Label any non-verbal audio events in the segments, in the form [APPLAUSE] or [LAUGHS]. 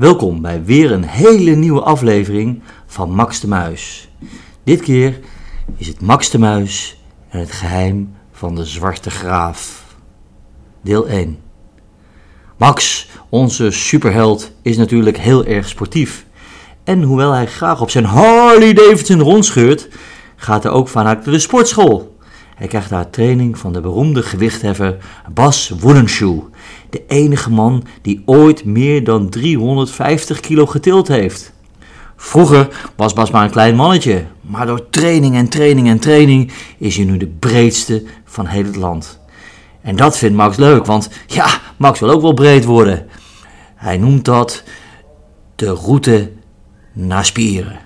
Welkom bij weer een hele nieuwe aflevering van Max de Muis. Dit keer is het Max de Muis en het geheim van de Zwarte Graaf. Deel 1. Max, onze superheld, is natuurlijk heel erg sportief. En hoewel hij graag op zijn Harley Davidson rondscheurt, gaat hij ook vanuit de sportschool. Hij krijgt daar training van de beroemde gewichtheffer Bas Woodenshoe, de enige man die ooit meer dan 350 kilo getild heeft. Vroeger was Bas maar een klein mannetje, maar door training en training en training is hij nu de breedste van heel het land. En dat vindt Max leuk, want ja, Max wil ook wel breed worden. Hij noemt dat de route naar spieren.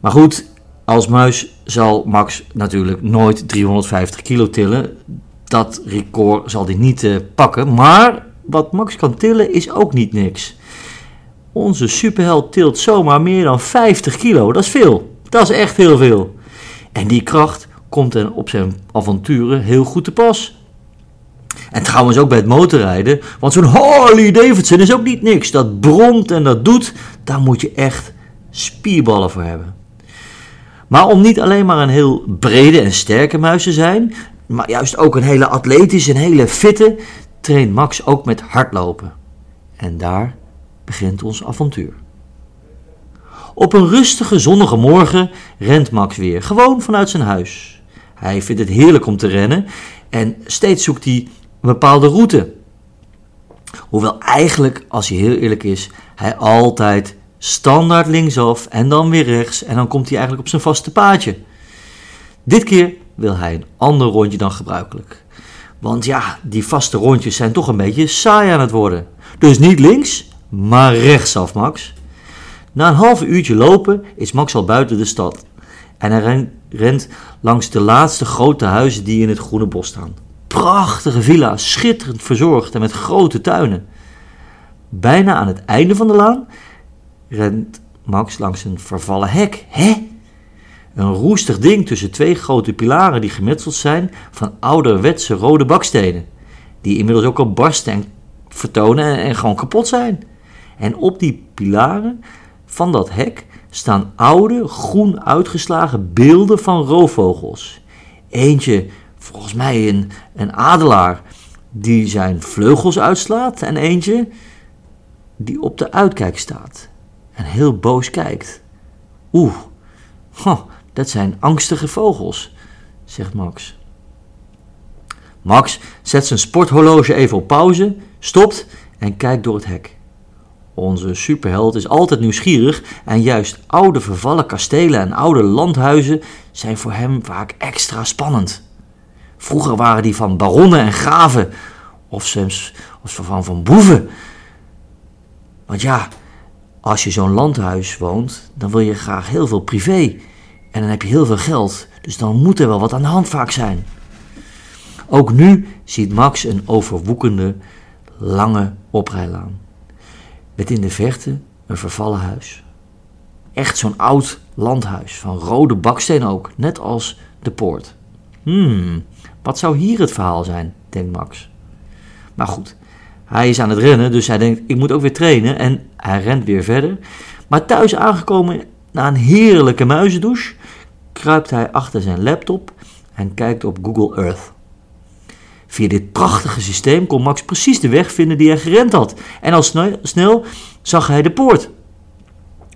Maar goed, als muis zal Max natuurlijk nooit 350 kilo tillen. Dat record zal hij niet uh, pakken. Maar wat Max kan tillen is ook niet niks. Onze superheld tilt zomaar meer dan 50 kilo. Dat is veel. Dat is echt heel veel. En die kracht komt hem op zijn avonturen heel goed te pas. En trouwens ook bij het motorrijden. Want zo'n Harley Davidson is ook niet niks. Dat bromt en dat doet. Daar moet je echt spierballen voor hebben. Maar om niet alleen maar een heel brede en sterke muis te zijn, maar juist ook een hele atletische en hele fitte, traint Max ook met hardlopen. En daar begint ons avontuur. Op een rustige zonnige morgen rent Max weer, gewoon vanuit zijn huis. Hij vindt het heerlijk om te rennen en steeds zoekt hij een bepaalde route. Hoewel eigenlijk, als hij heel eerlijk is, hij altijd standaard linksaf en dan weer rechts en dan komt hij eigenlijk op zijn vaste paadje. Dit keer wil hij een ander rondje dan gebruikelijk. Want ja, die vaste rondjes zijn toch een beetje saai aan het worden. Dus niet links, maar rechtsaf, Max. Na een half uurtje lopen is Max al buiten de stad. En hij rent langs de laatste grote huizen die in het groene bos staan. Prachtige villa's, schitterend verzorgd en met grote tuinen. Bijna aan het einde van de laan rent Max langs een vervallen hek. Hè? Een roestig ding tussen twee grote pilaren die gemetseld zijn van ouderwetse rode bakstenen. Die inmiddels ook al barsten en vertonen en, gewoon kapot zijn. En op die pilaren van dat hek staan oude, groen uitgeslagen beelden van roofvogels. Eentje, volgens mij een, een adelaar, die zijn vleugels uitslaat. En eentje die op de uitkijk staat heel boos kijkt. Oeh, dat zijn angstige vogels, zegt Max. Max zet zijn sporthorloge even op pauze, stopt en kijkt door het hek. Onze superheld is altijd nieuwsgierig en juist oude vervallen kastelen en oude landhuizen zijn voor hem vaak extra spannend. Vroeger waren die van baronnen en graven, of zelfs of van, van boeven. Want ja, als je zo'n landhuis woont, dan wil je graag heel veel privé. En dan heb je heel veel geld. Dus dan moet er wel wat aan de hand vaak zijn. Ook nu ziet Max een overwoekende, lange oprijlaan. Met in de verte een vervallen huis. Echt zo'n oud landhuis, van rode baksteen ook, net als de poort. Hmm, wat zou hier het verhaal zijn, denkt Max. Maar goed, hij is aan het rennen, dus hij denkt: ik moet ook weer trainen. En hij rent weer verder. Maar thuis aangekomen na een heerlijke muizendouche, kruipt hij achter zijn laptop en kijkt op Google Earth. Via dit prachtige systeem kon Max precies de weg vinden die hij gerend had. En al snel, snel zag hij de poort.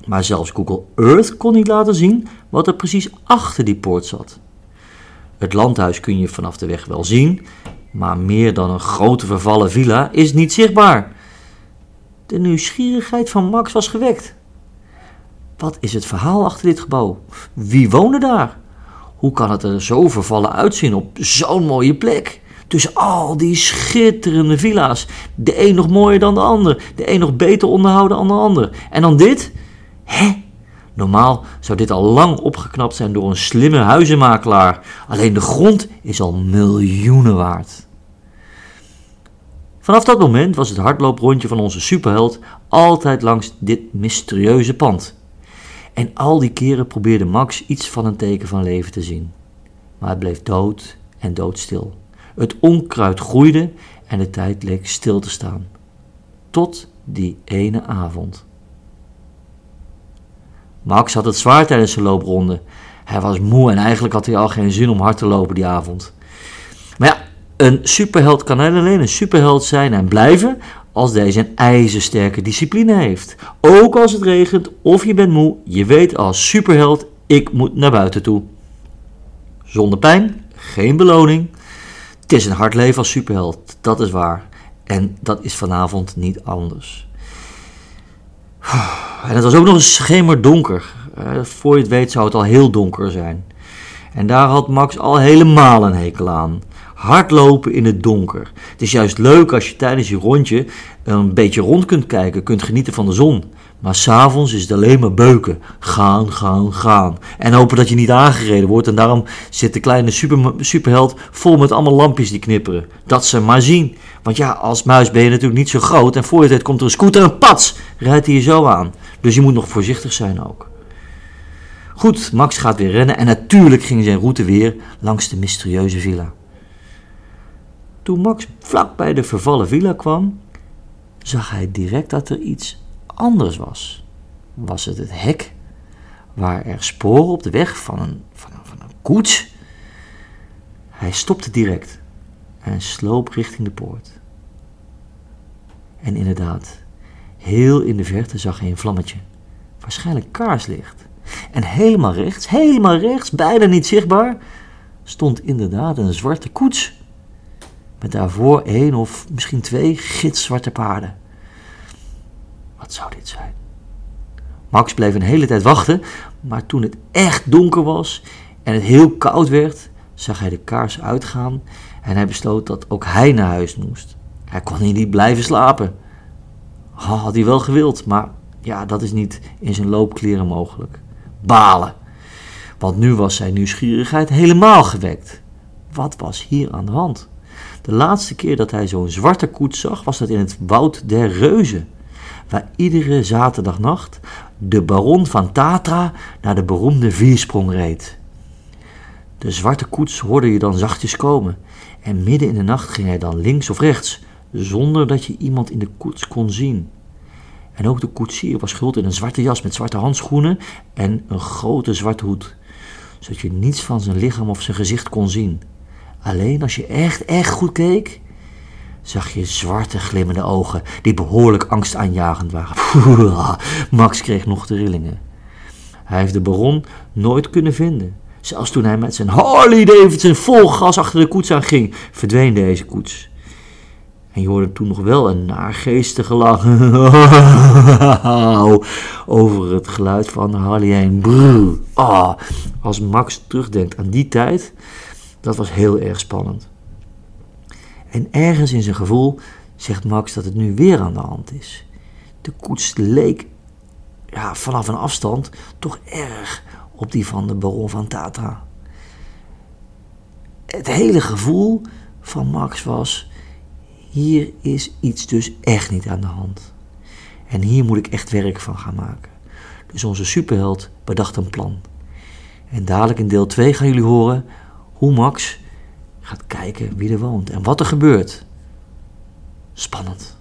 Maar zelfs Google Earth kon niet laten zien wat er precies achter die poort zat. Het landhuis kun je vanaf de weg wel zien, maar meer dan een grote vervallen villa is niet zichtbaar. De nieuwsgierigheid van Max was gewekt. Wat is het verhaal achter dit gebouw? Wie woonde daar? Hoe kan het er zo vervallen uitzien op zo'n mooie plek? Tussen al die schitterende villa's. De een nog mooier dan de ander. De een nog beter onderhouden dan de ander. En dan dit? Hè? Normaal zou dit al lang opgeknapt zijn door een slimme huizenmakelaar. Alleen de grond is al miljoenen waard. Vanaf dat moment was het hardlooprondje van onze superheld altijd langs dit mysterieuze pand. En al die keren probeerde Max iets van een teken van leven te zien. Maar het bleef dood en doodstil. Het onkruid groeide en de tijd leek stil te staan. Tot die ene avond. Max had het zwaar tijdens zijn loopronde. Hij was moe en eigenlijk had hij al geen zin om hard te lopen die avond. Een superheld kan alleen een superheld zijn en blijven als deze een ijzersterke discipline heeft. Ook als het regent of je bent moe, je weet als superheld, ik moet naar buiten toe. Zonder pijn, geen beloning. Het is een hard leven als superheld, dat is waar. En dat is vanavond niet anders. [SIGHS] En het was ook nog eens schemerdonker. Uh, voor je het weet zou het al heel donker zijn. En daar had Max al helemaal een hekel aan. Hardlopen in het donker. Het is juist leuk als je tijdens je rondje een beetje rond kunt kijken, kunt genieten van de zon. Maar s'avonds is het alleen maar beuken. Gaan, gaan, gaan. En hopen dat je niet aangereden wordt. En daarom zit de kleine super, superheld vol met allemaal lampjes die knipperen. Dat ze maar zien. Want ja, als muis ben je natuurlijk niet zo groot. En voor je tijd komt er een scooter en pats, rijdt hij je zo aan. Dus je moet nog voorzichtig zijn ook. Goed, Max gaat weer rennen. En natuurlijk ging zijn route weer langs de mysterieuze villa. Toen Max vlak bij de vervallen villa kwam, zag hij direct dat er iets anders was. Was het het hek waar er sporen op de weg van een, van een, van een koets? Hij stopte direct en sloop richting de poort. En inderdaad, heel in de verte zag hij een vlammetje, waarschijnlijk kaarslicht. En helemaal rechts, helemaal rechts, bijna niet zichtbaar, stond inderdaad een zwarte koets. Met daarvoor één of misschien twee gitzwarte paarden. Wat zou dit zijn? Max bleef een hele tijd wachten, maar toen het echt donker was en het heel koud werd, zag hij de kaars uitgaan en hij besloot dat ook hij naar huis moest. Hij kon hier niet blijven slapen. Had hij wel gewild, maar ja, dat is niet in zijn loopkleren mogelijk. Balen. Want nu was zijn nieuwsgierigheid helemaal gewekt. Wat was hier aan de hand? De laatste keer dat hij zo'n zwarte koets zag, was dat in het woud der reuzen waar iedere zaterdagnacht de baron van Tatra naar de beroemde viersprong reed. De zwarte koets hoorde je dan zachtjes komen en midden in de nacht ging hij dan links of rechts, zonder dat je iemand in de koets kon zien. En ook de koetsier was gehuld in een zwarte jas met zwarte handschoenen en een grote zwarte hoed, zodat je niets van zijn lichaam of zijn gezicht kon zien. Alleen als je echt, echt goed keek, zag je zwarte glimmende ogen die behoorlijk angstaanjagend waren. [LAUGHS] Max kreeg nog de rillingen. Hij heeft de baron nooit kunnen vinden. Zelfs toen hij met zijn Harley Davidson vol gas achter de koets aan ging, verdween deze koets. En je hoorde toen nog wel een naargeestige lach [LAUGHS] over het geluid van Harley heen. Ah, als Max terugdenkt aan die tijd, dat was heel erg spannend. En ergens in zijn gevoel zegt Max dat het nu weer aan de hand is. De koets leek ja, vanaf een afstand toch erg op die van de baron van Tatra. Het hele gevoel van Max was: hier is iets dus echt niet aan de hand. En hier moet ik echt werk van gaan maken. Dus onze superheld bedacht een plan. En dadelijk in deel 2 gaan jullie horen hoe Max gaat kijken wie er woont en wat er gebeurt. Spannend.